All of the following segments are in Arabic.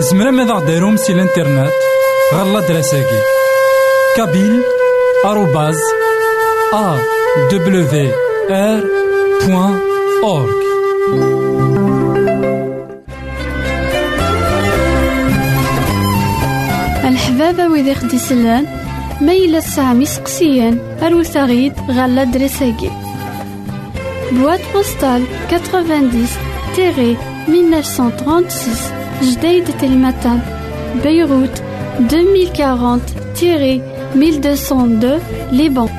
زمرا ماذا غديرهم سي الانترنت؟ غالا دراساكي. كابيل آروباز أ دبليو آر بوان أورك الحبابة ويدي خدي سلان ميلا سامي سقسيان أروثاغيد غالا دراساكي. بواد بوستال 90 1936 جديد تلمتان بيروت 2040 1202 Liban.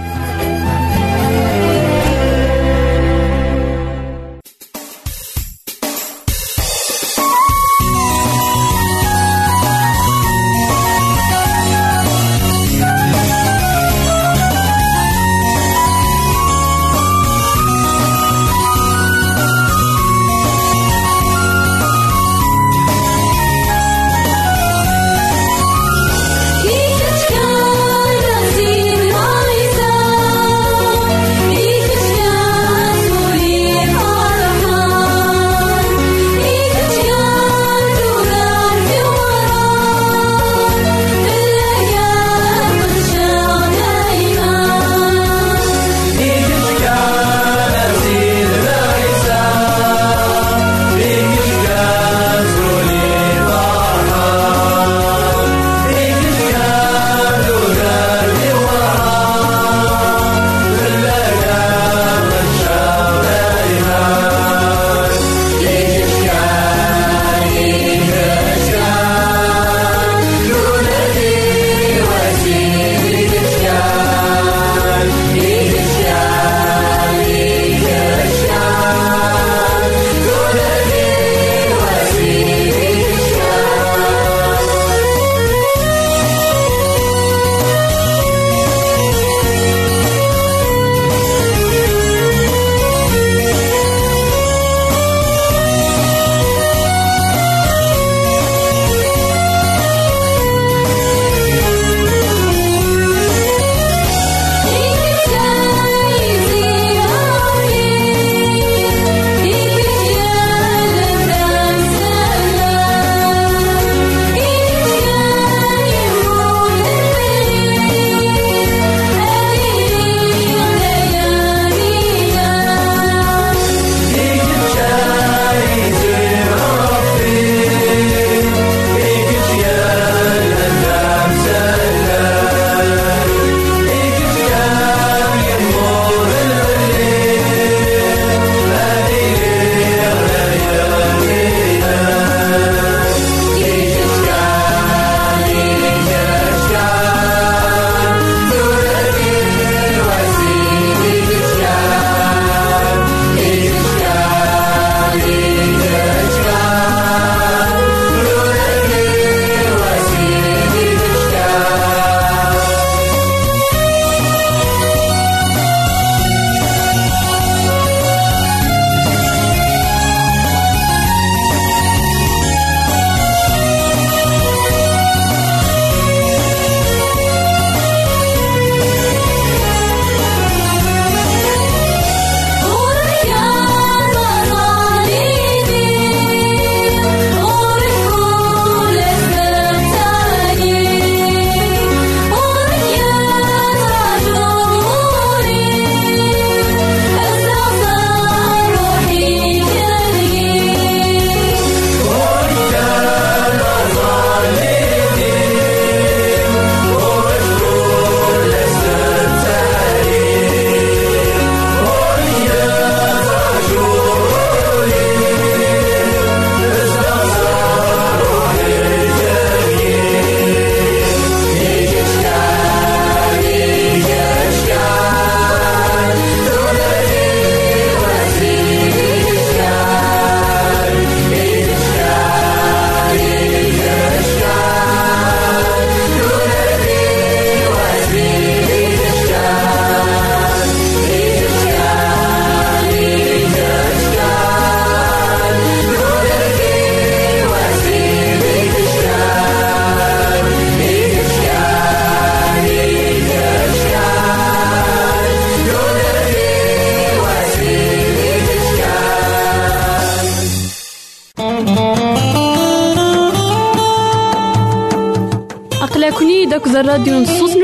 أقلكني داك الراديو نصوص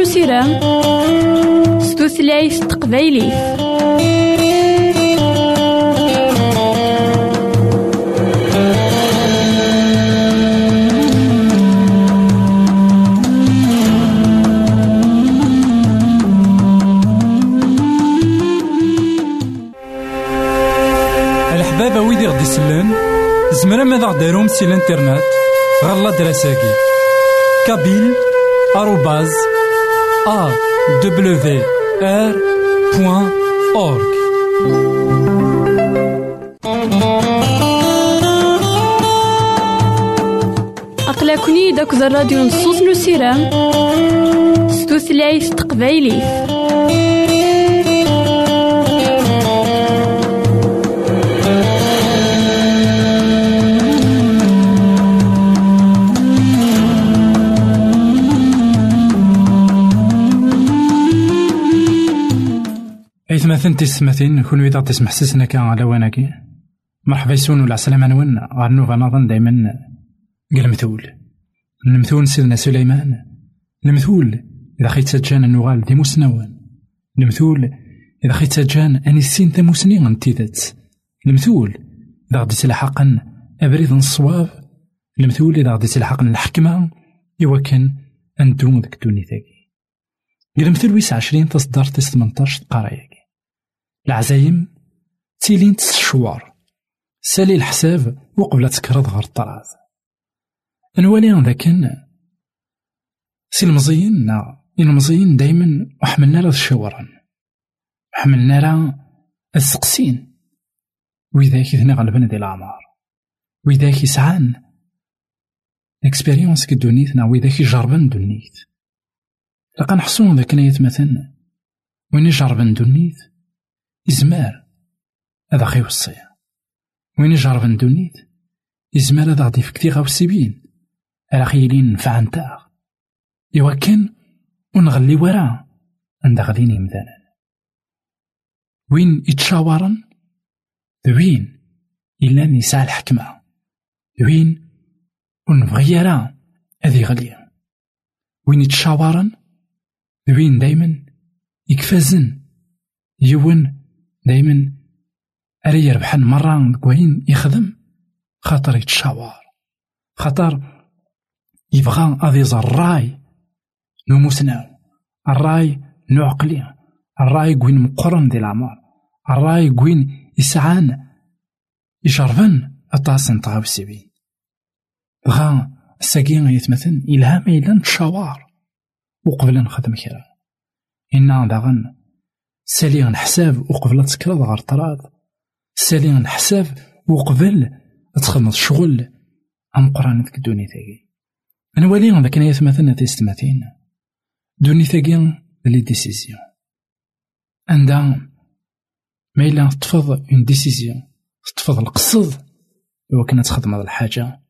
ستوثلايف الحبابة ويدي غدي يسلن زمرا ماذا غديرهم سي الانترنت؟ غالا دراساكي. كابيل بوان أورك أقلكني داك الراديو نصوص نسيرام ستوثلايف تقبايلي إثماثن تسمثين كون إذا تسمح سسنا على واناكي مرحبا يسون ولا سلام نون غار نوفا نظن دايما. قال المثول سيدنا سليمان. المثول إذا خيت سجان النغال دي مسنون المثول إذا خيت سجان أني السين ذا مسنين انتيذات المثول إذا غدي تلحقن أبريد الصواب المثول إذا غدي تلحقن الحكمة. أندوم ذاك الدوني ثاكي قال المثل ويس عشرين تصدر تس 18 قرايك. العزايم تيلين تسشوار سالي الحساب وقبل تكرض غير الطراز. نوالي ذاكن سي المزيين نا المزيين دايما وحملنا راه الشورن حملنا راه السقسين. وإذاك ثنا غلبنا ديال الأعمار. وإذاك يسعان اكسبيريونس كدونيت نا وإذاك يجربن دونيت. لقا نحسون ذاك نيت مثلا. وين يجربن دونيت؟ إزمار هذا خي وصية وين يجرب ندونيت إزمار هذا غادي فكتي غاوسيبين راه خيلين نفع نتاع إوا كان ونغلي وراه عند غاديين مثلا وين يتشاورن وين إلا نساء الحكمة وين ونبغي راه هذي غليا وين يتشاورن وين دايما يكفازن يون دايما أري يربحن مرة كوين يخدم؟ خاطر يتشاور. خاطر يبغى غادي الراي. نموسنا. الراي نعقلي. الراي كوين مقرن ديال العمر الراي كوين يسعان. يجربن أطاس نطغاو السبيل بغا الساقين يتمثل إلهام إلا نتشاور وقبل نخدم كرا إنا داغن سالي نحساب وقبل تكرض غير طراد. سالي نحساب وقبل تخدم الشغل أم قرآن ذيك الدنيا تاقي نوالي ذاك نيات مثلا تيستماتين دوني تاقي لي ديسيزيون. عندها ما إلا تفض اون ديسيزيون تفض القصد. إوا كنا تخدم هاد الحاجة.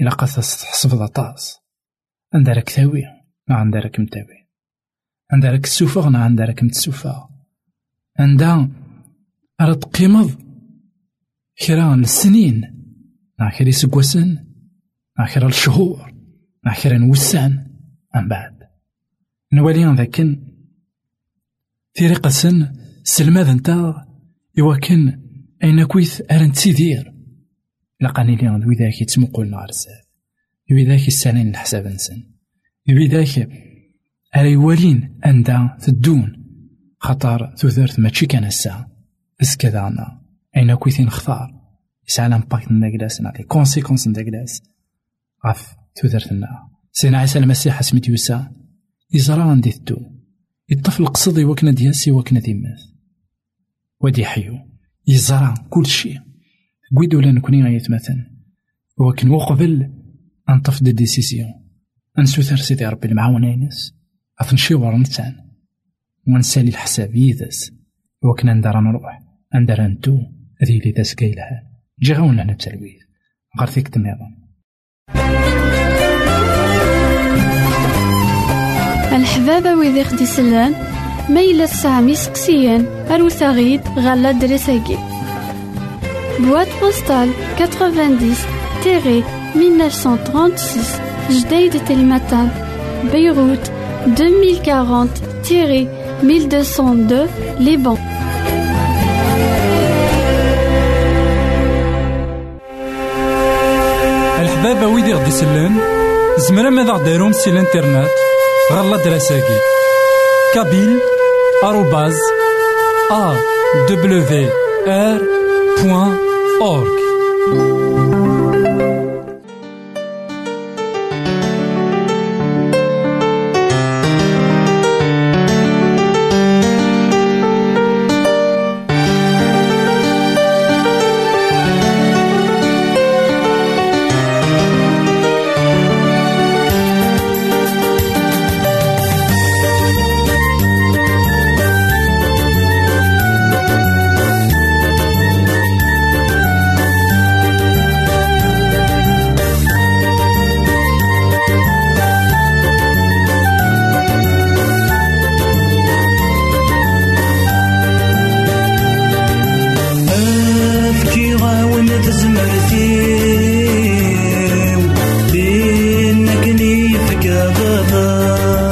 إلا قاس تحسب طاس. عندها راك تاوي ما عندها راك متاوي عندها راك تسوفغ نا عندها راك متسوفغ عندها راه تقيمض كرا السنين مع كرا سكواسن مع كرا الشهور مع كرا نوسان من بعد. نوالي ذاكن. طريقة سن سلماذ نتا إوا كان أين كويث أرن تسيدير لقاني لي وذاك يتمقل نهار الزاد وذاك السنين الحساب نسن وذاك أري والين أندا تدون. خطر تثرت ماشي كان الساعة بس كذا عنا أين كويثين خطار؟ يسعى لامباكت نداكلاس لي كونسيكونس نداكلاس غاف تثرتنا سينا عيسى المسيح سميت يوسا يزرى عندي تدو. يطفل قصدي وكنا دياسي وكنا ديماث. ودي حيو. يزرى كل شيء. قويدو ولا نكوني مثلا. وكن وقبل أنطف دي ديسيسيون أنسوثر سيدي ربي المعاونة ينس. أثنشيور نتان ونسالي الحساب يدس وكنا ندار نروح. ندار نتو هذه اللي داس كايلها جي غاونا هنا بتلويث غير فيك النظام الحبابة ويدي خدي سلان. ميلا سامي سقسيان. أروثاغيد غالا دريساكي بواد بوستال 90 1936 جديد تلمتان Beyrouth 2040-1202 Liban. الحبابة ويدي غدي يسلن زمرا ماذا غديرهم سي الانترنت غالا دراساكي كابيل آروباز أ her.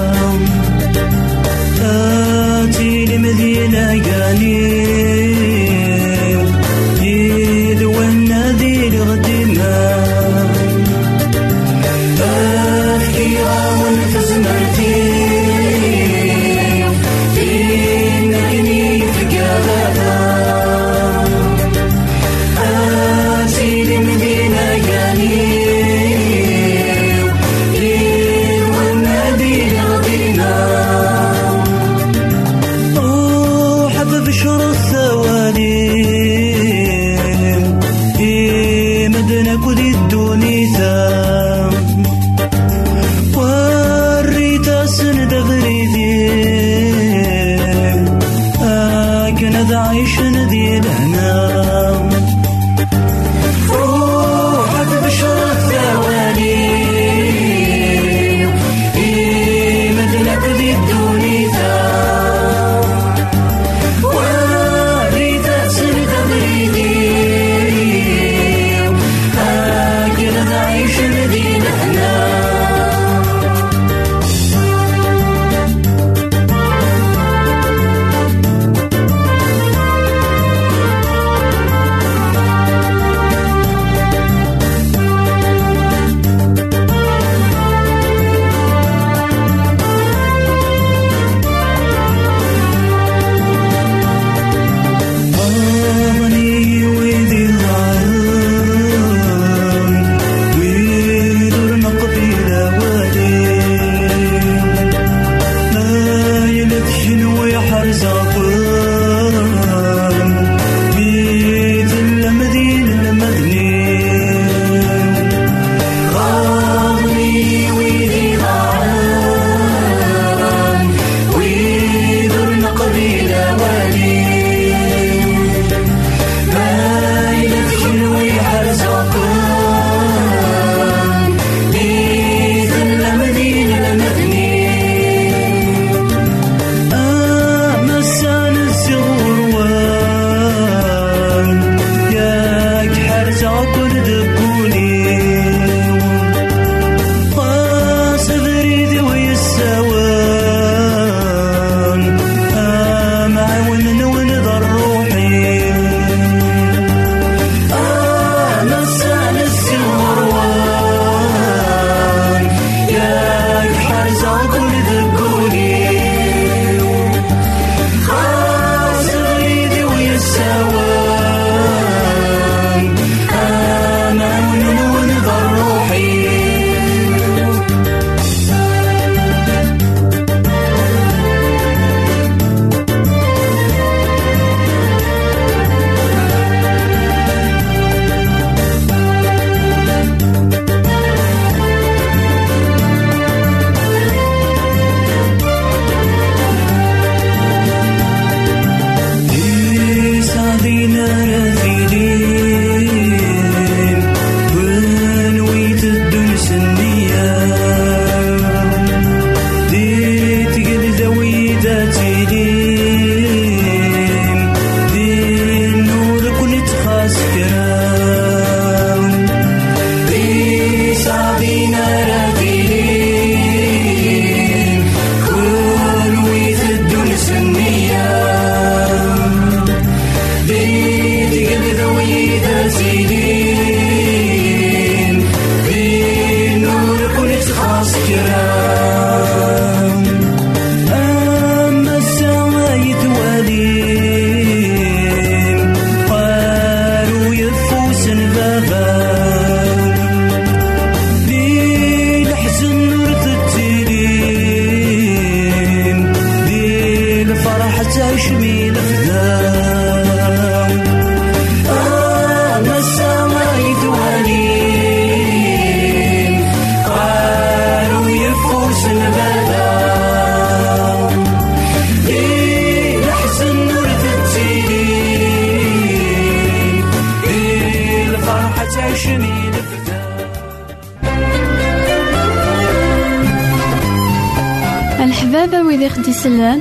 خدي سلان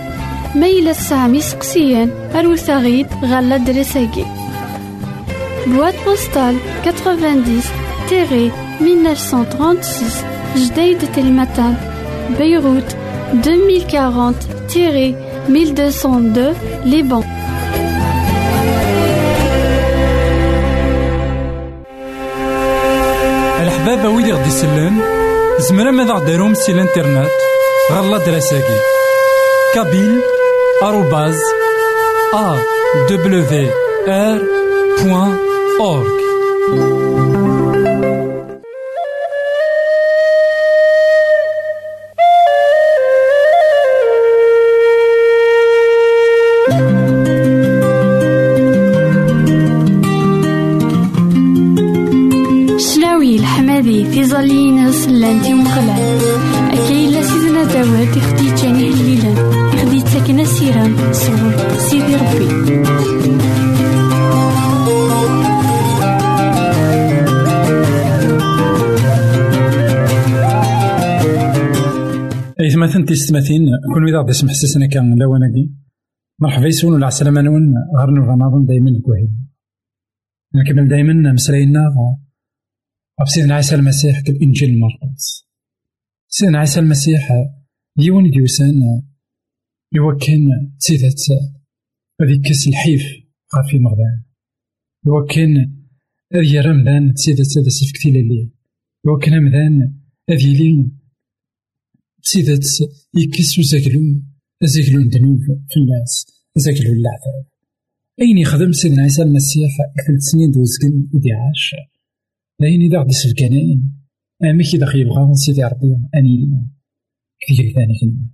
ميلا سامي سقسيان أروثاغيد غالا دريساكي. بواد بوستال 90 تيري 1936 جديد تلمتان بيروت 2040 تيري 1202 لبنان الحبابة ويدي غدي سلان زمرا ماذا غديرهم سي الإنترنت؟ غالا دراساكي كابيل تيستماثين كون غدي سمح سيسنا كان لواناكي مرحبا يسون ولا عسلامة نون غير نوفا نظن دايما الكوهيد نكمل دايما مسلاينا غاب سيدنا عيسى المسيح كالإنجيل المرقس سيدنا عيسى المسيح يون ديوسان يوكن تسيدات هذيك كاس الحيف غافي مغدان. يوكن هذه رمضان تسيدات هذا سيفكتي لليل يوكن رمضان هذه لين تسيدات يكسو زاكلون زاكلون دنوب في الناس زاكلون العذاب أين يخدم سيدنا عيسى المسيح ثلاث سنين دوزكن ودي عاش. لين إذا غدي سلكانين كي داخل يبغى سيدي ربي أني كثير ثاني كلمة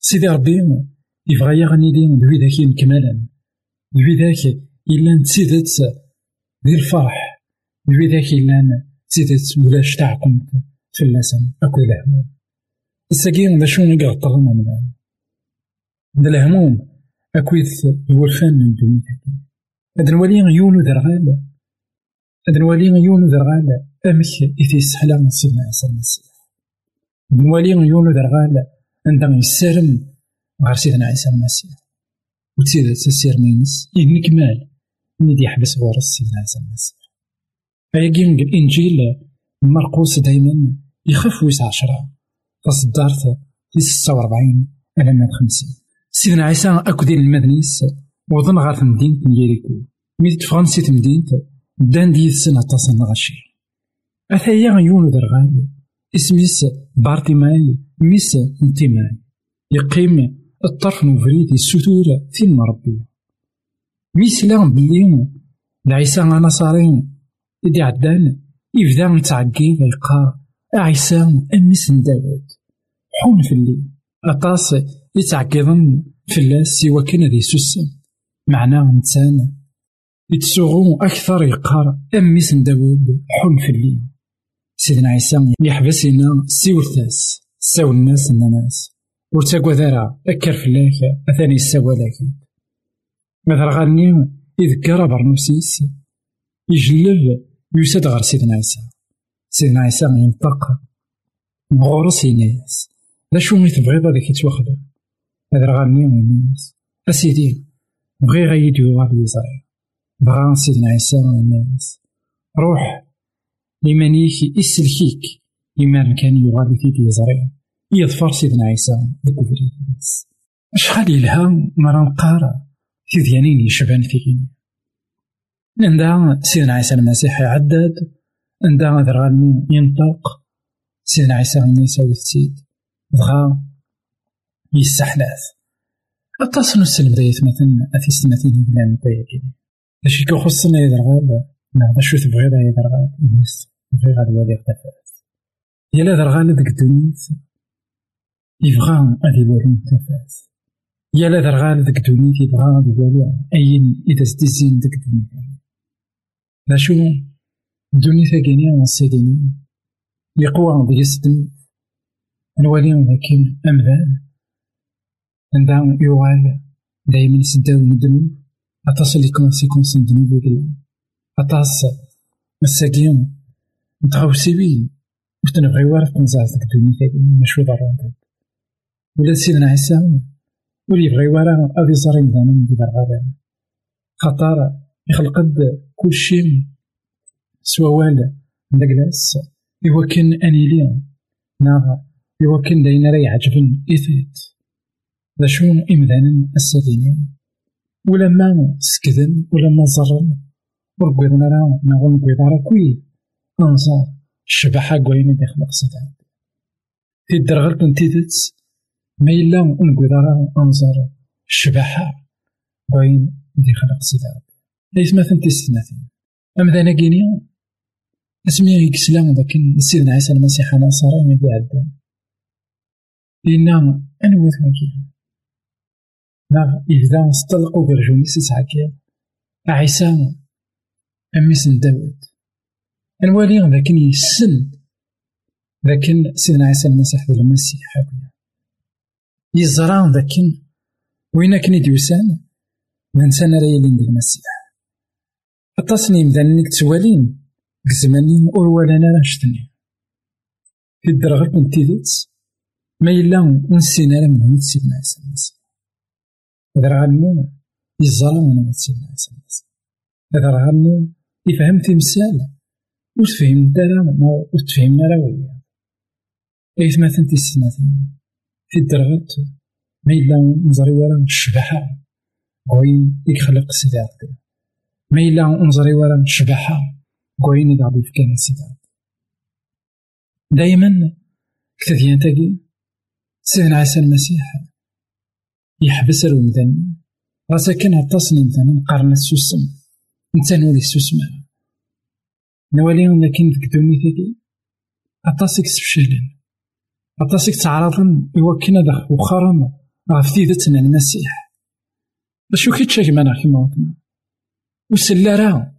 سيدي ربي يبغى يغني لي دوي ذاك مكملا دوي ذاك إلا تسيدت ذي الفرح. دوي ذاك إلا تسيدت ولاش تعقم في اللسان. أكو الهموم الساقين ذا شو نقا طلنا من ذا الهموم أكويت هو الفن من دون ذاك هذا الولي يولو ذرغال هذا الولي يولو ذرغال أمك إثي من سيدنا عيسى المسيح. الولي يولو ذرغال عندما يسالم غير سيدنا عيسى المسيح. وتسيد تسير مينس. إذن كمال ميدي يحبس غورس سيدنا عيسى المسيح. أياكي الإنجيل مرقوس دايما يخف ويس عشرة. تصدرت في ستة وربعين إلى مئة خمسين سيدنا عيسى أكدين المدنيس وظن غير مدينة يريكو ميت فرنسي تمدينة دان ديث سنة تصن غشير أثايا يونو درغال إسميس بارتيماي ميس انتماي يقيم الطرف نوفريد السطور في المربية ميس لا بلي العيسى نصارين إدي عدان يبدا متعقيب يقار عيسى أميس داود حون الليل. أطاس يتعقيضن في اللاس سوى كان ذي سوسن معناه إنسان. يتسوغو أكثر يقار أميس داود حون الليل. سيدنا عيسى يحبس هنا سيولتاس ساو الناس الناس ورتاقوا ذرا أكر فلاك أثاني السوا لكن مثلا غني يذكر برنوسيس يجلب يسد غير سيدنا عيسى سيدنا عيسى ينطق غورس يناس لا شو مي تبغيض هذاك يتوخذ هذا غني يناس أسيدي بغي غيد يوغال يزري بغا سيدنا عيسى يناس روح لمنيك يسلكيك. لما كان يغالي فيك يزري يظفر سيدنا عيسى ذوك فريد الناس شحال يلها مرا نقارا؟ في ذيانين يشبان فيك عندها سيدنا عيسى المسيح يعدد عندها ذرغني ينطق سيدنا عيسى غني يساوي السيد بغا يستحلاث أتصل السلم دايت مثلا أثي سنتين بلا نبايا كي اش كو خصنا يدرغال نا شو تبغي دا يدرغال نيس بغي غاد والي اختفات يلا درغال ديك الدنيت يبغى غادي يوالي اختفات يلا درغال ديك الدنيت يبغى غادي يوالي أين إذا ستيزين ديك الدنيت لا شو الدنيا ثاقيني السيديني يقوى ديك السدن نوالي لكن أمذان عندها يوال دايما يسداو الذنوب. أطاس لي كونسيكونس الذنوب وكلا أطاس. مساكين متغوسيين وتنبغي وارد تنزعز ديك الدنيا ثاقيني ماشي ضروري. ولا سيدنا عيسى ولي يبغي ورا غادي يزري مدانا من خطر يخلق كلشي. سوا وال داكلاس إوا كان أنيلي نا إوا كان داين راه يعجبن إثيت. ذا شو السادينين ولما سكدن ولما زرن ورقويضنا راه نغو نقويض راه كوي. أنصار الشبحة كوين دي خلق سيدان في الدرغلت نتيدت ما إلا نقويض راه أنصار الشبحة كوين دي خلق سيدان ليس مثلا تستماثين أمذانا كيني اسمي يكسلا ذاك سيدنا عيسى المسيح ناصري ما عدان إنا أنوث وكي ناغ إذا استلقوا برجوني سيسعكي عيسى أميس داود. أنوالي لكن يسن. لكن سيدنا عيسى المسيح ذو المسيح هكذا. يزرع لكن وين كان يدوسان من سنة ريالين المسيح. التصنيم ذا نيك توالين زمانين ور ولانا راه شتني في الدرغة من تيدت ما إلا نسينا راه من سيدنا عيسى المسيح هذا راه غني يظلم من سيدنا عيسى المسيح هذا راه غني يفهم تمثال وتفهم دارا وتفهمنا راه وياه إيث مثلا تيسناتين في الدرغة ما إلا نزري ورا الشبحة وين يخلق سيدي عبد ما إلا نزري ورا الشبحة كوين غادي يفكر نسيت دايما كتديان تاقي سيدنا عيسى المسيح يحبس المدن راسا كان عطاسني مثلا قرن السوسم نتا نولي السوسم نوالي لكن في الدنيا تاقي عطاسك سفشالن عطاسك تعرضن يوكنا دخ وخرم غف تيدتنا المسيح باش كي تشاك معنا كيما وطنا وسلارا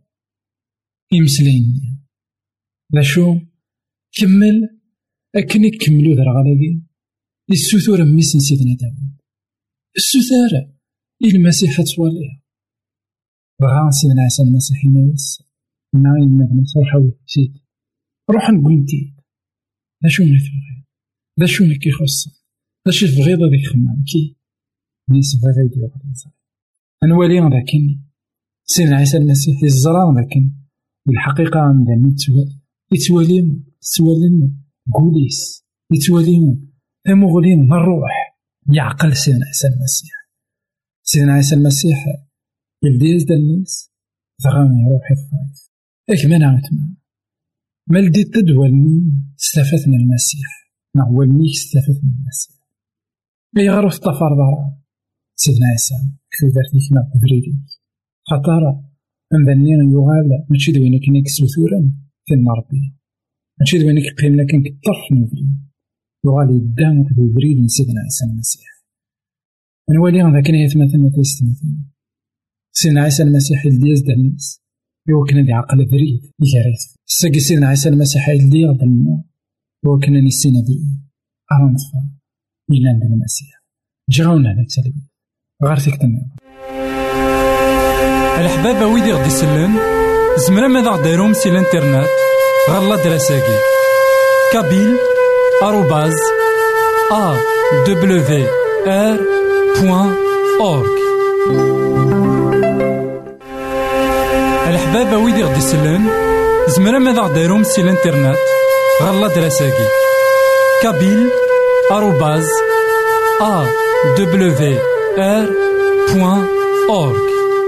إمسلاين لا شو كمل. أكن يكملو ذا غالاكي السوثور ميس سيدنا داود السوثار المسيح تواليها بغا سيدنا عيسى المسيح ينايس ناين المدني صرحة سيد روح نقول نتي لا شو ما تبغي لا شو ما كيخص لا شو تبغي هذيك خمام كي. نيس بغا يدير أنوالي لكن سيدنا عيسى المسيح يزرع لكن الحقيقة عندنا يتوالي يتوالي تسوالين قوليس يتوالي تمغلين من الروح. يعقل سيدنا عيسى المسيح. سيدنا عيسى المسيح يلدي يزد الناس ثغام يروح يفايز اك ما نعمت ما لديت تدولني من المسيح. ما هو استفدت من المسيح. اي غير في الطفر سيدنا عيسى كيف دارتني كما بريدي خطر أمذني يغال ماشي دوينك كنا كسوثورا كان ربي ماشي دوينك قيمنا كان كطرف نوفري يغال يدان كدو بريد سيدنا عيسى المسيح. نولي غدا كان يتمثل تيستمثل سيدنا عيسى المسيح يلدي يزد الناس. يوكنا دي عقل بريد يجاريت ساقي سيدنا عيسى المسيح يلدي غدا لنا يوكنا نسينا بريد أرنطفا إلا عند المسيح جاونا التلبية غير تنمي الحبابة ويدي غدي يسلن زمرا ماذا غديرهم سي الانترنت؟ غالا دراساكي كابيل آروباز أ دبليو آر بوان أورك الحبابة ويدي غدي يسلن زمرا ماذا غديرهم سي الانترنت؟ غالا دراساكي كابيل آروباز أ دبليو آر بوان أورك